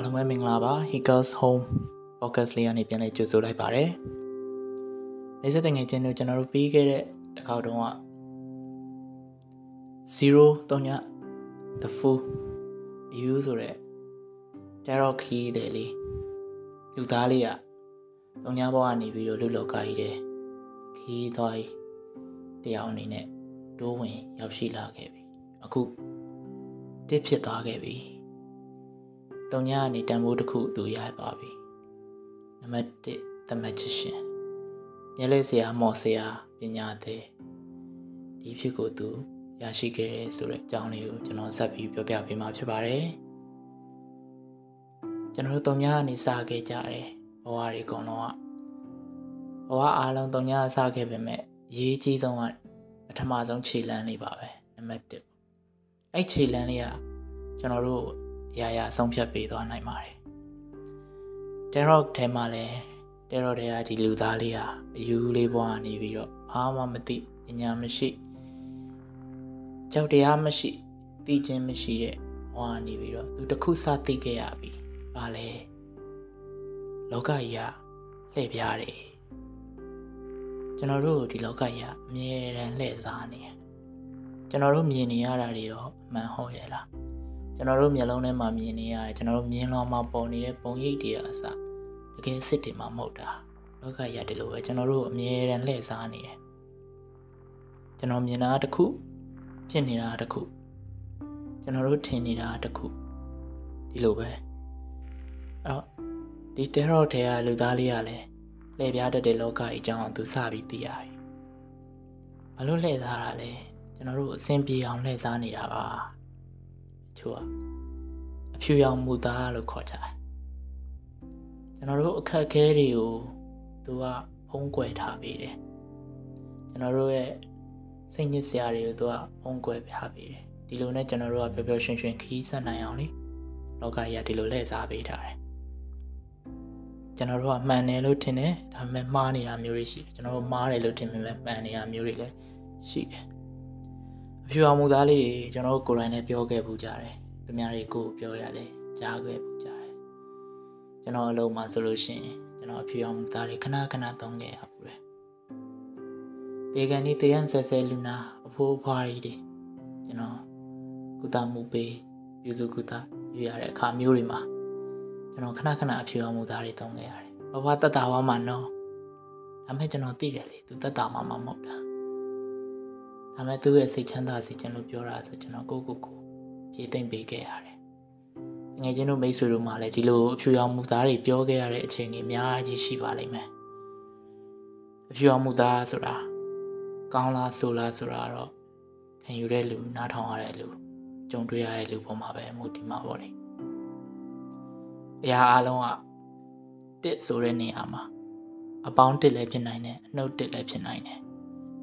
အားလုံးပဲမင်္ဂလာပါ Hikers Home podcast လေးကနေပြန်လည်ကြိုဆိုလိုက်ပါရစေ။နေ့စဉ်တငယ်ချင်းတို့ကျွန်တော်တို့ပြီးခဲ့တဲ့တစ်ခေါက်တုန်းက0 3ည the full you ဆိုတဲ့ tarot key တဲ့လေးလူသားလေးကတုံညာဘောကနေပြီးတော့လူလောကကြီးတဲ့ခီးသွားကြီးတရားအနေနဲ့တိုးဝင်ရောက်ရှိလာခဲ့ပြီ။အခုတစ်ဖြစ်သွားခဲ့ပြီ။ တုံညာကနေတန်ဖိုးတစ်ခုသူရသွားပြီနံပါတ်1 The Magician မျက်လက်စရာမော်စရာပညာသည်ဒီဖြစ်ကိုသူရရှိခဲ့တဲ့ဆိုတဲ့အကြောင်းလေးကိုကျွန်တော်ဆက်ပြီးပြောပြပေးမှာဖြစ်ပါတယ်ကျွန်တော်တို့တုံညာကနေစခဲ့ကြတယ်ဘဝတွေအကုန်လုံးကဘဝအားလုံးတုံညာစခဲ့ပေမဲ့ရေးကြီးဆုံးကပထမဆုံးခြေလမ်းလေးပါပဲနံပါတ်1အဲ့ခြေလမ်းလေးကကျွန်တော်တို့ အရာရာဆုံးဖြတ်ပေးသွားနိုင်ပါတယ်။ Terrock ထဲမှာလည်း Terrock တွေကဒီလူသားလေးဟာအယူလေးဘွားနေပြီးတော့ဘာမှမသိပညာမရှိကြောက်တရားမရှိသိခြင်းမရှိတဲ့ဘွားနေပြီးတော့သူတခုစသိခဲ့ရပြီ။ဘာလဲလောကကြီးကလှည့်ပြားတယ်။ကျွန်တော်တို့ဒီလောကကြီးကအမြဲတမ်းလှည့်စားနေတယ်။ကျွန်တော်တို့မြင်နေရတာတွေရောအမှန်ဟုတ်ရဲ့လား။ ကျွန်တော်တို့မျက်လုံးထဲမှာမြင်နေရတယ်ကျွန်တော်တို့မြင်လောင်မှာပေါ်နေတဲ့ပုံရိပ်တွေအစတကယ်စစ်တွေမှာမဟုတ်တာလောကကြီးရတယ်လို့ပဲကျွန်တော်တို့အမြဲတမ်းလှည့်စားနေတယ်ကျွန်တော်မြင်တာတစ်ခုဖြစ်နေတာတစ်ခုကျွန်တော်တို့ထင်နေတာတစ်ခုဒီလိုပဲအဲ့တော့ဒီ terror ထဲကလူသားလေးကလည်းလှည့်ပြားတတ်တဲ့လောကကြီးအကြောင်းသူစပြီးသိရပြီဘာလို့လှည့်စားတာလဲကျွန်တော်တို့အဆင်ပြေအောင်လှည့်စားနေတာပါ ချို့ကအဖြူရောင်မူသားလို့ခေါ်ကြတယ်ကျွန်တော်တို့အခက်အခဲတွေကိုသူကဖုံးကွယ်ထားပေးတယ်ကျွန်တော်တို့ရဲ့စိတ်ညစ်စရာတွေကိုသူကဖုံးကွယ်ထားပေးတယ်ဒီလိုနဲ့ကျွန်တော်တို့ကပျော်ပျော်ရွှင်ရွှင်ခီးဆက်နိုင်အောင်လေလောကကြီးကဒီလိုလှည့်စားပေးထားတယ်ကျွန်တော်တို့ကမှန်တယ်လို့ထင်တယ်ဒါပေမဲ့မှားနေတာမျိုးတွေရှိတယ်ကျွန်တော်တို့မှားတယ်လို့ထင်ပေမဲ့မှန်နေတာမျိုးတွေလည်းရှိတယ် ဖြူအောင်မူသားလေးတွေကျွန်တော်တို့ကိုယ်တိုင်လည်းပြောခဲ့ပူကြတယ်သူများတွေကိုပြောရတယ်ကြားခဲ့ပူကြတယ်ကျွန်တော်အလုံးမှာဆိုလို့ရှိရင်ကျွန်တော်ဖြူအောင်မူသားတွေခဏခဏသုံးခဲ့ရပူတယ်တေကန်ဒီတေယန်ဆဲဆဲလူနာအဖိုးအဖွားတွေကျွန်တော်ကုသမှုပေးပြုစုကုသယူရတဲ့အခါမျိုးတွေမှာကျွန်တော်ခဏခဏအဖြူအောင်မူသားတွေသုံးခဲ့ရတယ်ဘဝတတဝါမှာနော်ဒါပေမဲ့ကျွန်တော်သိတယ်လေသူတတမှာမမဟုတ်တာ ဒါပေမဲ့သူ့ရဲ့စိတ်ချမ်းသာစေချင်လို့ပြောတာဆိုကျွန်တော်ကိုကိုကိုပြေးသိမ့်ပေးခဲ့ရတယ်ငယ်ချင်းတို့မိတ်ဆွေတို့မှလည်းဒီလိုအဖြူရောင်မူသားတွေပြောခဲ့ရတဲ့အချိန်တွေအများကြီးရှိပါလိမ့်မယ်အဖြူရောင်မူသားဆိုတာကောင်းလားဆိုလားဆိုတာတော့ခံယူတဲ့လူနားထောင်ရတဲ့လူကြုံတွေ့ရတဲ့လူပေါ်မှာပဲမူတည်မှာပေါ့လေအရာအလုံးကတစ်ဆိုတဲ့နေရာမှာအပေါင်းတစ်လည်းဖြစ်နိုင်တယ်အနှုတ်တစ်လည်းဖြစ်နိုင်တယ်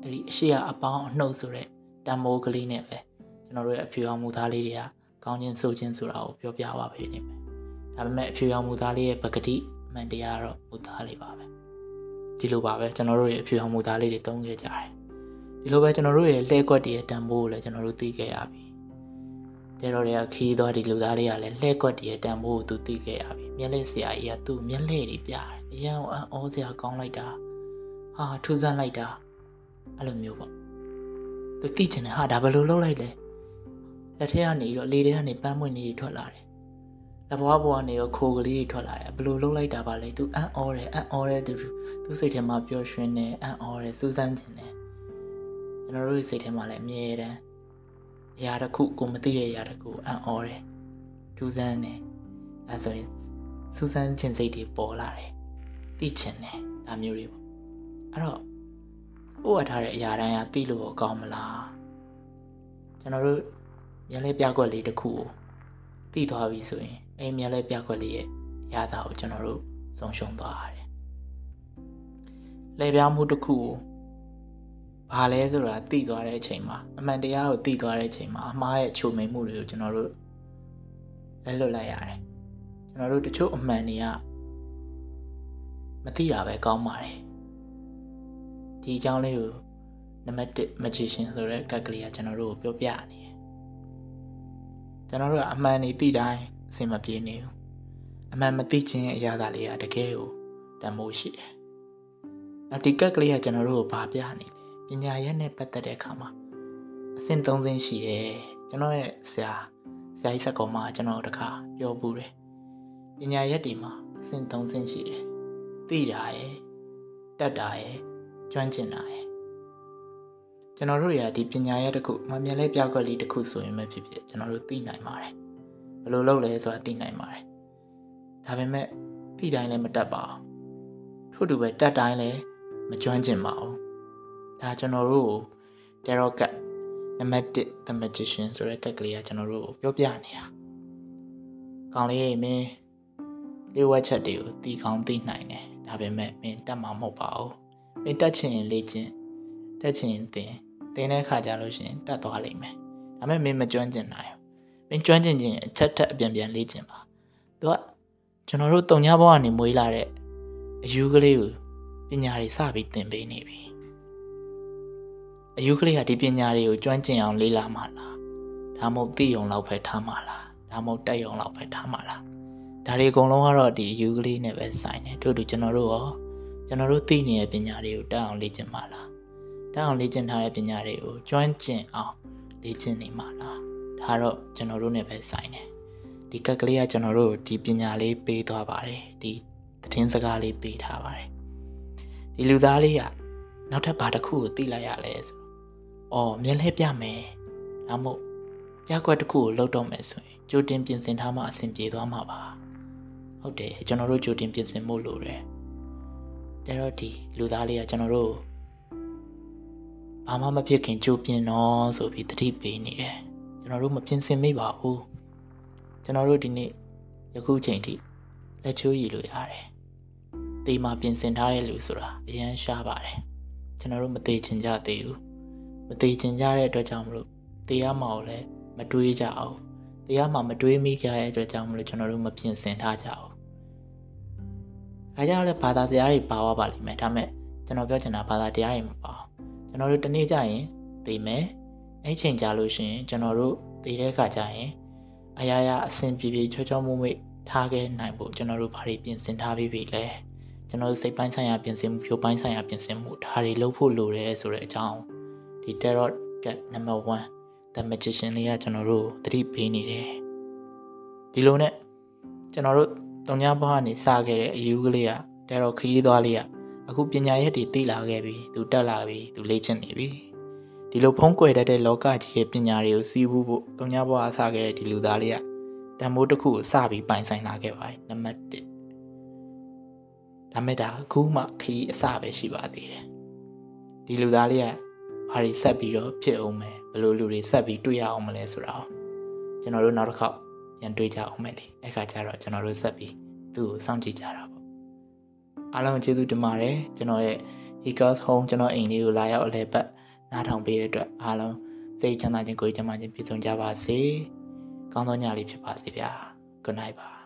အဲ့ဒီအရှိကအပေါင်းအနှုတ်ဆိုတဲ့တံမိုးကလေးနဲ့ပဲကျွန်တော်တို့ရဲ့အဖြူရောင်မူသားလေးတွေကကောင်းခြင်းဆိုခြင်းဆိုတာကိုပြောပြပါပေးနေမယ်ဒါပေမဲ့အဖြူရောင်မူသားလေးရဲ့ပကတိအမှန်တရားတော့မူသားလေးပါပဲဒီလိုပါပဲကျွန်တော်တို့ရဲ့အဖြူရောင်မူသားလေးတွေတုံးခဲ့ကြတယ်ဒီလိုပဲကျွန်တော်တို့ရဲ့လှဲကွက်တွေရဲ့တံမိုးကိုလည်းကျွန်တော်တို့သိခဲ့ရပြီတဲတော်တွေကခီးသွားဒီလူသားလေးကလည်းလှဲကွက်တွေရဲ့တံမိုးကိုသူသိခဲ့ရပြီမျက်လက်ဆရာကြီးကသူ့မျက်လက်တွေပြတယ်အရန်အံ့ဩစရာကောင်းလိုက်တာဟာထူးဆန်းလိုက်တာ အဲ့လိုမျိုးပေါ့သူသိချင်တယ်ဟာဒါဘယ်လိုလုပ်လိုက်လဲလက်ထဲကနေတော့လေထဲကနေပန်းမွင့်နေထွက်လာတယ်လက်ဘွားဘွားနေရောခိုးကလေးထွက်လာတယ်ဘယ်လိုလုပ်လိုက်တာပါလဲသူအံ့ဩတယ်အံ့ဩတယ်သူသူစိတ်ထဲမှာပျော်ရွှင်တယ်အံ့ဩတယ်စူးစမ်းချင်တယ်ကျွန်တော်တို့စိတ်ထဲမှာလည်းအမြဲတမ်းအရာတစ်ခုကိုမသိတဲ့အရာတစ်ခုအံ့ဩတယ်ထူးဆန်းတယ်အဲဆိုရင်စူးစမ်းခြင်းစိတ်တွေပေါ်လာတယ်သိချင်တယ်ဒါမျိုးတွေပေါ့အဲ့တော့ ပို့ရထားတဲ့အရာတိုင်းကသိလို့ကောင်းမလားကျွန်တော်တို့မျက်လဲပြကွက်လေးတစ်ခုကိုသိသွားပြီဆိုရင်အဲ့မျက်လဲပြကွက်လေးရဲ့ရတာကိုကျွန်တော်တို့ဆုံးရှုံးသွားရတယ်လဲပြမှုတစ်ခုကိုဘာလဲဆိုတာသိသွားတဲ့အချိန်မှာအမှန်တရားကိုသိသွားတဲ့အချိန်မှာအမှားရဲ့ချုံမိန်မှုတွေကိုကျွန်တော်တို့လက်လွတ်လိုက်ရတယ်ကျွန်တော်တို့တချို့အမှန်တွေကမသိတာပဲကောင်းပါတယ် ဒီအကြောင်းလေးကိုနံပါတ်1 magician ဆိုတဲ့ကတ်ကလေးကကျွန်တော်တို့ကိုပြောပြနေတယ်ကျွန်တော်တို့ကအမှန်နေသိတိုင်းအဆင်မပြေနေဘူးအမှန်မသိခြင်းရဲ့အရာသားလေးကတကယ်ကိုတန်ဖိုးရှိတယ်။နောက်ဒီကက်ကလေးကကျွန်တော်တို့ကိုဗာပြနေတယ်ပညာရဲ့နဲ့ပတ်သက်တဲ့အခါမှာအဆင့်၃ဆင့်ရှိတယ်ကျွန်တော်ရဲ့ဆရာဆရာကြီးစက်ကောင်မကျွန်တော်တခါပြောပူတယ်ပညာရက်တွေမှာအဆင့်၃ဆင့်ရှိတယ်သိတာရယ်တတ်တာရယ် ကျွမ်းကျင်တာရယ်ကျွန်တော်တို့ရဒီပညာရက်တစ်ခုမမြင်လဲပြောက်ကွက်လေးတစ်ခုဆိုရင်ပဲဖြစ်ဖြစ်ကျွန်တော်တို့သိနိုင်ပါတယ်ဘယ်လိုလုပ်လဲဆိုတာသိနိုင်ပါတယ်ဒါပေမဲ့သိတိုင်းလည်းမတတ်ပါဘူးထို့တူပဲတတ်တိုင်းလည်းမကျွမ်းကျင်ပါဘူးဒါကျွန်တော်တို့ tarot card နံပါတ်1 the magician ဆိုတဲ့ကက်ကလေးကကျွန်တော်တို့ပြောပြနေတာကောင်းလေးမင်းလေးဝက်ချက်တွေကိုတီကောင်းသိနိုင်တယ်ဒါပေမဲ့မင်းတတ်မှာမဟုတ်ပါဘူး မင်းတက်ချင်ရင်လေ့ကျင့်တက်ချင်ရင်သင်သင်တဲ့ခါကျလို့ရှိရင်တတ်သွားလိမ့်မယ်ဒါပေမဲ့မင်းမကျွမ်းကျင်နိုင်ဘူးမင်းကျွမ်းကျင်ခြင်းအချက်ထက်အပြန်ပြန်လေ့ကျင့်ပါသူကကျွန်တော်တို့တုံညာဘဝကနေမွေးလာတဲ့အယူကလေးကိုပညာတွေစပြီးသင်ပေးနေပြီအယူကလေးကဒီပညာတွေကိုကျွမ်းကျင်အောင်လေ့လာမှလားဒါမှမဟုတ်သိုံလောက်ပဲထားမှလားဒါမှမဟုတ်တက်ုံလောက်ပဲထားမှလားဒါတွေအကုန်လုံးကတော့ဒီအယူကလေးနဲ့ပဲဆိုင်တယ်တို့တို့ကျွန်တော်တို့ရော ကျွန်တော်တို့သိနေတဲ့ပညာတွေကိုတက်အောင်လေ့ကျင့်မှလားတက်အောင်လေ့ကျင့်ထားတဲ့ပညာတွေကိုကျွမ်းကျင်အောင်လေ့ကျင့်နေမှလားဒါတော့ကျွန်တော်တို့နဲ့ပဲဆိုင်တယ်ဒီကက်ကလေးကကျွန်တော်တို့ဒီပညာလေးပေးသွားပါတယ်ဒီသတင်းစကားလေးပေးထားပါတယ်ဒီလူသားလေးကနောက်ထပ်ဘာတစ်ခုကိုသိလိုက်ရလဲဆိုအော်မြင်လဲပြမယ်ဒါမို့ပြကွက်တစ်ခုကိုလှုပ်တော့မယ်ဆိုရင်ကြိုတင်ပြင်ဆင်ထားမှအဆင်ပြေသွားမှာပါဟုတ်တယ်ကျွန်တော်တို့ကြိုတင်ပြင်ဆင်ဖို့လိုတယ် ဒါတော့ဒီလူသားလေးကကျွန်တော်တို့ဘာမှမဖြစ်ခင်ကြိုပြင်တော့ဆိုပြီးတတိပေးနေတယ်ကျွန်တော်တို့မပြင်ဆင်မိပါဘူးကျွန်တော်တို့ဒီနေ့ယခုချိန်ထိလက်ချိုးရည်လို့ရတယ်တေးမှာပြင်ဆင်ထားတဲ့လူဆိုတာအရန်ရှားပါတယ်ကျွန်တော်တို့မသေးချင်ကြသေးဘူးမသေးချင်ကြတဲ့အတွက်ကြောင့်မလို့တရားမှာကိုလည်းမတွေးကြအောင်တရားမှာမတွေးမိကြတဲ့အတွက်ကြောင့်မလို့ကျွန်တော်တို့မပြင်ဆင်ထားကြအောင် အဲကြောင့်လည်းဘာသာတရားတွေပါသွားပါလိမ့်မယ်ဒါမဲ့ကျွန်တော်ပြောချင်တာဘာသာတရားတွေမပါကျွန်တော်တို့တနေ့ကျရင်သိမယ်အဲ့ချိန်ကြာလို့ရှိရင်ကျွန်တော်တို့သိတဲ့အခါကျရင်အရာရာအဆင်ပြေပြေချောချောမွေ့မွေ့ထားခဲ့နိုင်ဖို့ကျွန်တော်တို့ဘာတွေပြင်ဆင်ထားပြီးပြီလဲကျွန်တော်တို့စိတ်ပိုင်းဆိုင်ရာပြင်ဆင်မှုဖြိုးပိုင်းဆိုင်ရာပြင်ဆင်မှုဒါတွေလုပ်ဖို့လိုတယ်ဆိုတဲ့အကြောင်းဒီ tarot card number 1 the magician လေးကကျွန်တော်တို့သတိပေးနေတယ်ဒီလိုနဲ့ကျွန်တော်တို့ တုံညာဘဝကနေစခဲ့တဲ့အယူကလေးက tarot ခရီးသွားလေးကအခုပညာရက်တွေသိလာခဲ့ပြီသူတက်လာပြီသူလေ့ကျင့်နေပြီဒီလိုဖုံးကွယ်တတ်တဲ့လောကကြီးရဲ့ပညာတွေကိုစီးပူးဖို့တုံညာဘဝအစခဲ့တဲ့ဒီလူသားလေးကတန်မိုးတစ်ခုကိုစပြီးပိုင်ဆိုင်လာခဲ့ပါတယ်နံပါတ်1ဒါမဲ့ဒါအခုမှခရီးအစပဲရှိပါသေးတယ်ဒီလူသားလေးကဘာတွေဆက်ပြီးတော့ဖြစ်အောင်မယ်ဘယ်လိုလူတွေဆက်ပြီးတွေ့ရအောင်မလဲဆိုတာကျွန်တော်တို့နောက်တစ်ခေါက် ပြန်တွေ့ကြအောင်မယ်လေအဲ့ခါကျတော့ကျွန်တော်တို့ဆက်ပြီးသူ့ကိုစောင့်ကြည့်ကြတာပေါ့အားလုံးကျေးဇူးတင်ပါတယ်ကျွန်တော်ရဲ့ Hikers Home ကျွန်တော်အိမ်လေးကိုလာရောက်အလဲပတ်နားထောင်ပေးတဲ့အတွက်အားလုံးစိတ်ချမ်းသာခြင်းကိုယ်ချမ်းသာခြင်းပြည့်စုံကြပါစေကောင်းသောညလေးဖြစ်ပါစေဗျာ Good night ပါ